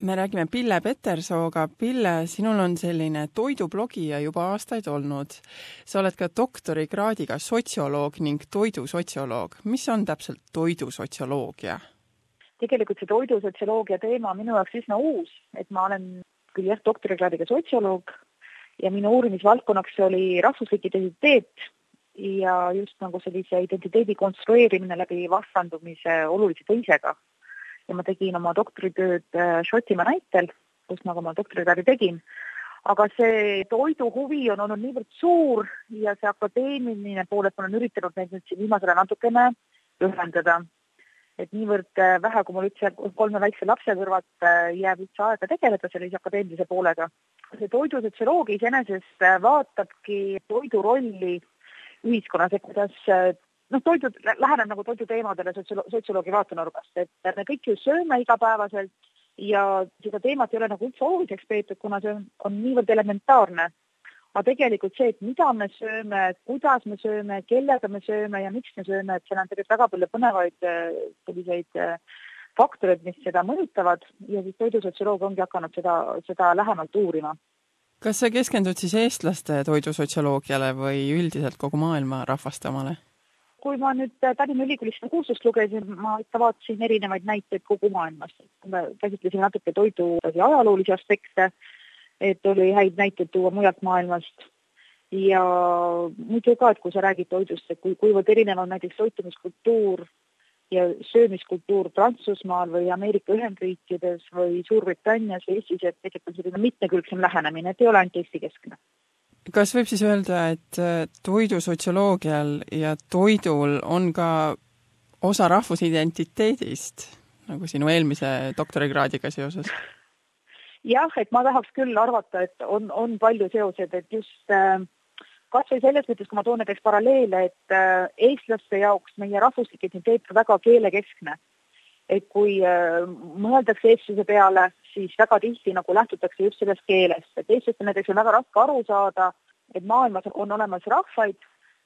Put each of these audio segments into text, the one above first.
me räägime Pille Petersooga. Pille, sinul on selline toidublogija juba aastaid olnud. sa oled ka doktorikraadiga sotsioloog ning toidusotsioloog. mis on täpselt toidusotsioloogia? tegelikult see toidusotsioloogia teema on minu jaoks üsna uus, et ma olen küll jah, doktorikraadiga sotsioloog ja minu uurimisvaldkonnaks oli rahvuslik identiteet ja just nagu sellise identiteedi konstrueerimine läbi vastandumise olulise teisega ja ma tegin oma doktoritööd äh, Šotimaa näitel, kus ma doktorikraadi tegin. aga see toiduhuvi on olnud niivõrd suur ja see akadeemiline pool, et ma olen üritanud neid nüüd siin viimasel ajal natukene ühendada. et niivõrd äh, vähe, kui mul üldse kolme väikse lapse kõrvalt äh, jääb üldse aega tegeleda sellise akadeemilise poolega. see toidusotsioloogia iseenesest vaatabki toidu rolli ühiskonnas, et kuidas noh, toidud, läheneb nagu toiduteemadele sotsiolo-, sotsioloogi vaatenurgast, et me kõik ju sööme igapäevaselt ja seda teemat ei ole nagu üldse oluliseks peetud, kuna see on, on niivõrd elementaarne. aga tegelikult see, et mida me sööme, kuidas me sööme, kellega me sööme ja miks me sööme, et seal on tegelikult väga palju põnevaid selliseid faktoreid, mis seda mõjutavad ja siis toidusotsioloog ongi hakanud seda, seda lähemalt uurima kas sa keskendud siis eestlaste toidusotsioloogiale või üldiselt kogu maailma rahvaste omale? Kui ma nüüd Tallinna Ülikoolis seda kursust lugesin, ma ikka vaatasin erinevaid näiteid kogu maailmast. me käsitlesime natuke toidu ajaloolisi aspekte, et oli häid näiteid tuua mujalt maailmast. ja muidu ka, et kui sa räägid toidust, et kui, kuivõrd erinev on näiteks toitumiskultuur ja söömiskultuur Prantsusmaal või Ameerika Ühendriikides või Suurbritannias või Eestis, et tegelikult selline mitmekülgsem lähenemine, et ei ole ainult Eesti keskne kas võib siis öelda, et toidusotsioloogial ja toidul on ka osa rahvusidentiteedist, nagu sinu eelmise doktorikraadiga seoses? jah, et ma tahaks küll arvata, et on, on palju seoseid, et just äh, kas või selles mõttes, kui ma toon näiteks paralleele, et äh, eestlaste jaoks meie rahvuslik identiteet on väga keelekeskne. Et kui äh, mõeldakse eestluse peale, siis väga tihti nagu lähtutakse just sellest keelest, et eestlastel näiteks on väga raske aru saada, et maailmas on olemas rahvaid,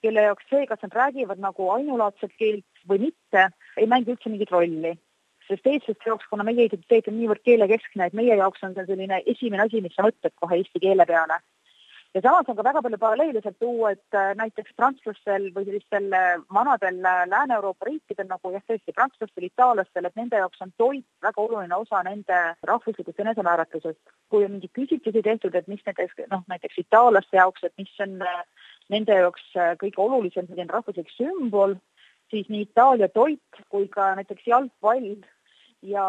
kelle jaoks see, kas nad räägivad nagu ainulaadset keelt või mitte, ei mängi üldse mingit rolli. sest eestlaste jaoks, kuna meie identiteet on niivõrd keelekeskne, et meie jaoks on see selline esimene asi, mis sa mõtled kohe eesti keele peale ja samas on ka väga palju paralleele sealt tuua, et äh, näiteks prantslastel või sellistel äh, vanadel äh, Lääne-Euroopa riikidel nagu jah, tõesti prantslastel, itaallastel, et nende jaoks on toit väga oluline osa nende rahvuslikust enesemääratlusest. kui on mingeid küsitlusi tehtud, et mis näiteks noh, näiteks itaallaste jaoks, et mis on nende jaoks kõige olulisem selline rahvuslik sümbol, siis nii Itaalia toit kui ka näiteks jalgpall ja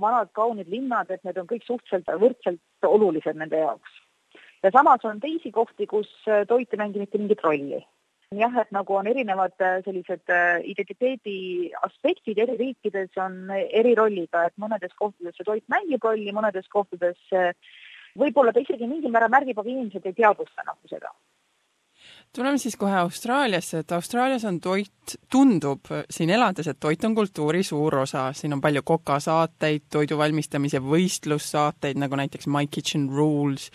vanad kaunid linnad, et need on kõik suhteliselt võrdselt olulised nende jaoks ja samas on teisi kohti, kus äh, toit ei mängi mitte mingit rolli. jah, et nagu on erinevad äh, sellised äh, identiteedi aspektid eri riikides on eri rolliga, et mõnedes kohtades see toit mängib rolli, mõnedes kohtades võib-olla ta isegi mingil määral märgib, aga inimesed ei teadvusta nagu seda tuleme siis kohe Austraaliasse, et Austraalias on toit, tundub siin elades, et toit on kultuuri suur osa, siin on palju kokasaateid, toidu valmistamise võistlussaateid, nagu näiteks My Kitchen Rules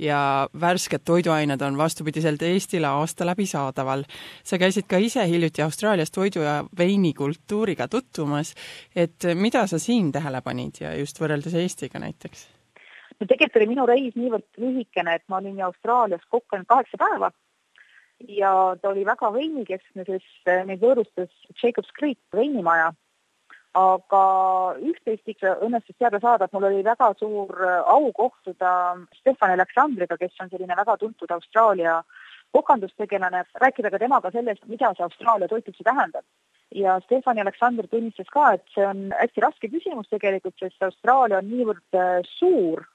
ja värsked toiduained on vastupidiselt Eestile aasta läbi saadaval. sa käisid ka ise hiljuti Austraalias toidu ja veinikultuuriga tutvumas, et mida sa siin tähele panid ja just võrreldes Eestiga näiteks? no tegelikult oli minu reis niivõrd lühikene, et ma olin Austraalias kokku ainult kaheksa päeva ja ta oli väga veinikeskne, sest eh, meid võõrustas Jacobs Creek veinimaja. aga üht-teist ikka õnnestus teada saada, et mul oli väga suur eh, au kohtuda Stefan Aleksandriga, kes on selline väga tuntud Austraalia kokandustegelane, rääkida ka temaga sellest, mida see Austraalia toit üldse tähendab. ja Stefani Aleksander tunnistas ka, et see on hästi raske küsimus tegelikult, sest Austraalia on niivõrd eh, suur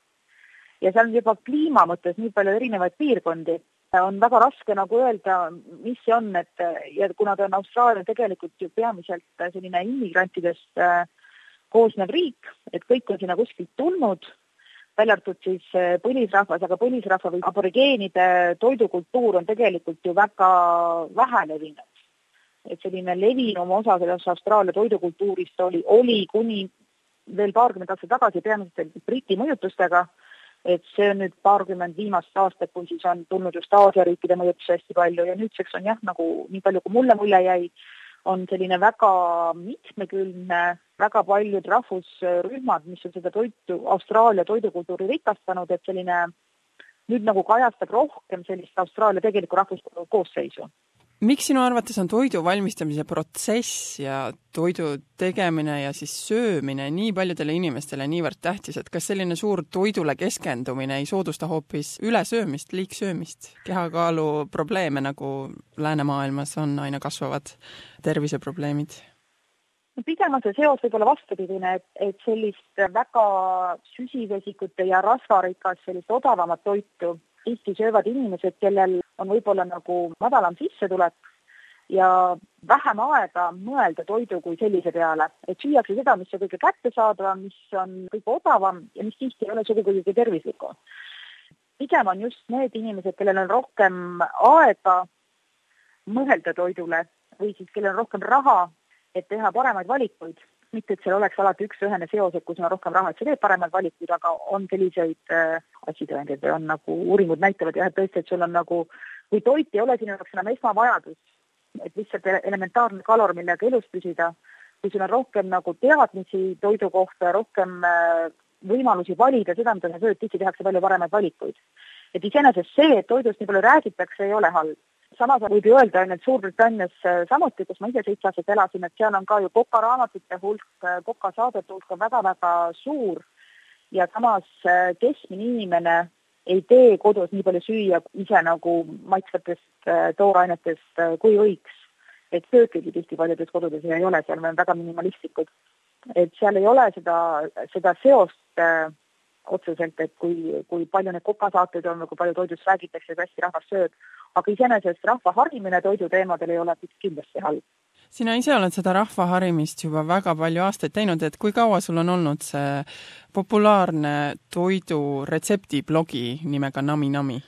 ja seal on juba kliima mõttes nii palju erinevaid piirkondi on väga raske nagu öelda, mis see on, et ja kuna ta on Austraalia tegelikult ju peamiselt selline immigrantidest äh, koosnev riik, et kõik on sinna kuskilt tulnud, välja arvatud siis äh, põlisrahvas, aga põlisrahva või aborigeenide toidukultuur on tegelikult ju väga vähe levinud. et selline levinum osa sellest Austraalia toidukultuurist oli, oli kuni veel paarkümmend aastat tagasi peamiselt Briti mõjutustega et see on nüüd paarkümmend viimast aastat, kui siis on tulnud just Aasia riikide mõjutus hästi palju ja nüüdseks on jah, nagu nii palju, kui mulle mulje jäi, on selline väga mitmekülgne, väga paljud rahvusrühmad, mis on seda toitu, Austraalia toidukultuuri rikastanud, et selline nüüd nagu kajastab rohkem sellist Austraalia tegelikku rahvuskoosseisu miks sinu arvates on toidu valmistamise protsess ja toidu tegemine ja siis söömine nii paljudele inimestele niivõrd tähtis, et kas selline suur toidule keskendumine ei soodusta hoopis ülesöömist, liigsöömist, kehakaalu probleeme, nagu läänemaailmas on aina kasvavad terviseprobleemid? no pigem on see seos võib-olla vastupidine, et, et sellist väga süsivesikute ja rasvarikast sellist odavamat toitu tihti söövad inimesed, kellel on võib-olla nagu madalam sissetulek ja vähem aega mõelda toidu kui sellise peale, et süüakse seda, mis on kõige kättesaadavam, mis on kõige odavam ja mis tihti ei ole sugugi kõige tervislikum. pigem on just need inimesed, kellel on rohkem aega mõelda toidule või siis kellel on rohkem raha, et teha paremaid valikuid mitte, et seal oleks alati üks-ühene seos, et kui sul on rohkem raha, et sa teed paremaid valikuid, aga on selliseid äh, asitõendeid või on nagu uuringud näitavad jah, et tõesti, et sul on nagu, kui toit ei ole sinu jaoks enam esmavajadus, et lihtsalt elementaarne kalor, millega elus püsida, kui sul on rohkem nagu teadmisi toidu kohta, rohkem äh, võimalusi valida seda, mida sa sööd, tihti tehakse palju paremaid valikuid. et iseenesest see, et toidust nii palju räägitakse, ei ole halb samas võib ju öelda, on, et Suurbritannias äh, samuti, kus ma ise seitse aastat elasin, et seal on ka ju kokaraamatute hulk, äh, kokasaadete hulk on väga-väga suur ja samas äh, keskmine inimene ei tee kodus nii palju süüa ise nagu maitsvatest toorainetest, kui võiks. et söökigi tihti paljudes kodudes ei ole, seal on väga minimalistlikud. et seal ei ole seda, seda seost äh, otseselt, et kui, kui palju neid kokasaateid on või kui palju toidust räägitakse, kui hästi rahvas sööb, aga iseenesest rahva harimine toiduteemadel ei ole kindlasti halb. sina ise oled seda rahva harimist juba väga palju aastaid teinud, et kui kaua sul on olnud see populaarne toiduretseptiblogi nimega Nami Nami?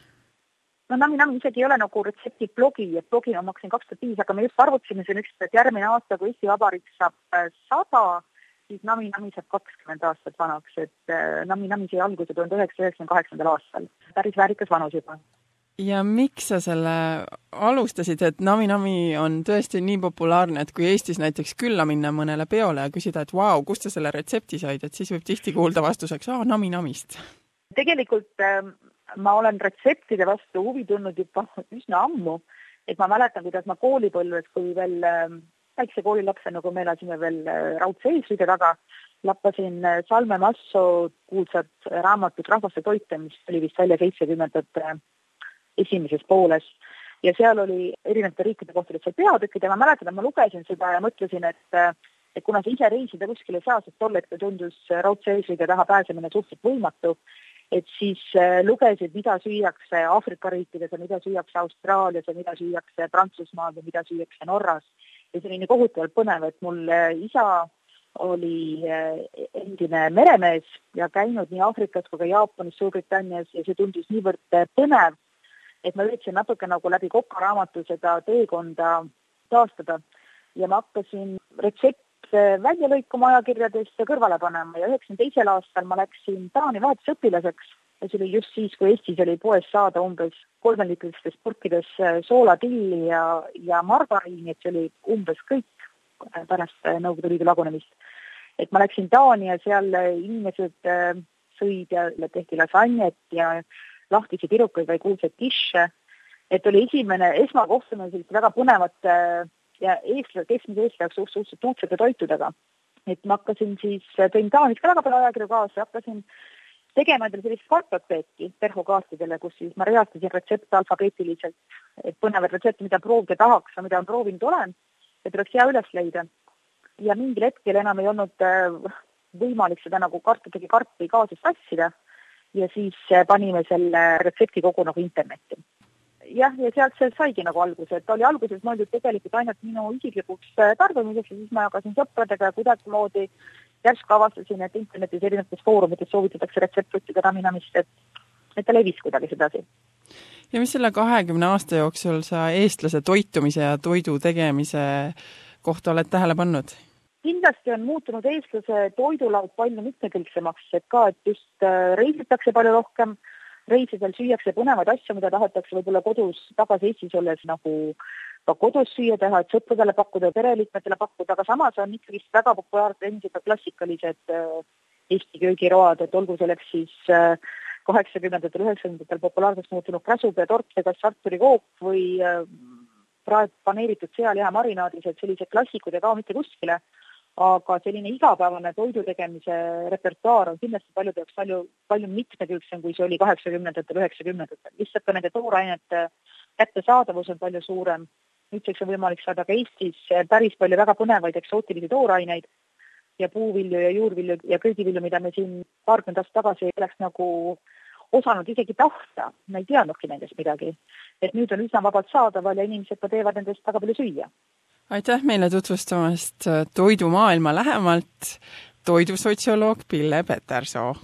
no Nami Nami isegi ei ole nagu retseptiblogi, et blogi ma hakkasin kaks tuhat viis, aga me just arvutasime siin ükskord, et järgmine aasta, kui Eesti Vabariik saab sada, siis Nami Nami saab kakskümmend aastat vanaks, et äh, Nami Nami sai alguse tuhande üheksasaja üheksakümne kaheksandal aastal. päris väärikas vanus juba. Ja miks sa selle alustasid, et Nami Nami on tõesti nii populaarne, et kui Eestis näiteks külla minna mõnele peole ja küsida, et vau, kust sa selle retsepti said, et siis võib tihti kuulda vastuseks, aa, Nami Namist. tegelikult äh, ma olen retseptide vastu huvi tundnud juba üsna ammu, et ma mäletan, kuidas ma koolipõlves, kui veel äh, väikse koolilapsena, kui me elasime veel äh, raudse eesriide taga, lappasin äh, Salme Masso kuulsat raamatut Rahvaste toite, mis tuli vist välja seitsmekümnendate äh, esimeses pooles. ja seal oli erinevate riikide kohta lihtsalt peatükid ja ma mäletan, et ma lugesin seda ja mõtlesin, et et kuna sa ise reisida kuskile ei saa, sest tol hetkel tundus raudse eesriide taha pääsemine suhteliselt võimatu, et siis lugesid, mida süüakse Aafrika riikides ja mida süüakse Austraalias ja mida süüakse Prantsusmaal ja mida süüakse Norras ja see oli nii kohutavalt põnev, et mul äh, isa oli äh, endine meremees ja käinud nii Aafrikas kui ka Jaapanis, Suurbritannias ja see tundus niivõrd äh, põnev, et ma üritasin natuke nagu läbi Koka raamatu seda teekonda taastada. Ja ma hakkasin retsepte välja lõikama ajakirjadest ja kõrvale panema. Ja üheksakümne teisel aastal ma läksin Taani vahetusõpilaseks ja see oli just siis, kui Eestis oli poes saada umbes kolmeliitristes purkides äh, soolatilli ja, ja margariini, et see oli umbes kõik äh, pärast äh, Nõukogude Liidu lagunemist. et ma läksin Taani ja seal inimesed sõid ja tehti lasanjet ja lahtisi tirukaid või kuulsaid kiše. et oli esimene esmakohtumine selliste väga põnevate ja eestlase, keskmise eestlase jaoks suhteliselt uudsete toitudega. et ma hakkasin siis, tõin Taanist ka väga palju ajakirju kaasa, hakkasin tegema endale sellist kartoteeki perhokaartidele, kus siis ma reastasin retsepte alfabeetiliselt, et põnevaid retsepte, mida proovida tahaks ja mida ma proovinud olen, et oleks hea üles leida. ja mingil hetkel enam ei olnud äh, võimalik seda nagu kartutegi karpi kaasas tassida ja siis äh, panime selle retsepti kogu nagu internetti. jah, ja sealt see saigi nagu alguse, et oli alguses mõeldud tegelikult ainult minu isiklikuks äh, tarbimiseks ja siis ma jagasin sõpradega ja kuidagimoodi järsku avastasin, et internetis erinevates foorumites soovitatakse retseptide raminamist, et, et ta levis kuidagi sedasi. ja mis selle kahekümne aasta jooksul sa eestlase toitumise ja toidu tegemise kohta oled tähele pannud? Kindlasti on muutunud eestlase toidulaud palju mitmekülgsemaks, et ka, et just äh, reisitakse palju rohkem, reisidel süüakse põnevaid asju, mida tahetakse võib-olla kodus tagasi Eestis olles nagu ka kodus süüa teha, et sõpradele pakkuda pereliikmetele pakkuda, aga samas on ikkagist väga populaarsed endiselt ka klassikalised Eesti köögiroad, et olgu selleks siis kaheksakümnendatel, üheksakümnendatel populaarseks muutunud käsupea tort või kas sarturikook või praegu paneeritud sealiha marinaadis, et sellised klassikud ei kao mitte kuskile aga selline igapäevane toidu tegemise repertuaar on kindlasti paljude jaoks palju, palju mitmekülgsem, kui see oli kaheksakümnendatel, üheksakümnendatel. lihtsalt ka nende toorainete kättesaadavus on palju suurem. nüüdseks on võimalik saada ka Eestis päris palju väga põnevaid eksootilisi tooraineid ja puuvilju ja juurvilju ja köögivilju, mida me siin paarkümmend aastat tagasi ei oleks nagu osanud isegi tahta, me ei teadnudki nendest midagi. et nüüd on üsna vabalt saadaval ja inimesed ka teevad nendest väga palju süüa aitäh meile tutvustamast äh, toidumaailma lähemalt, toidusotsioloog Pille Petersoo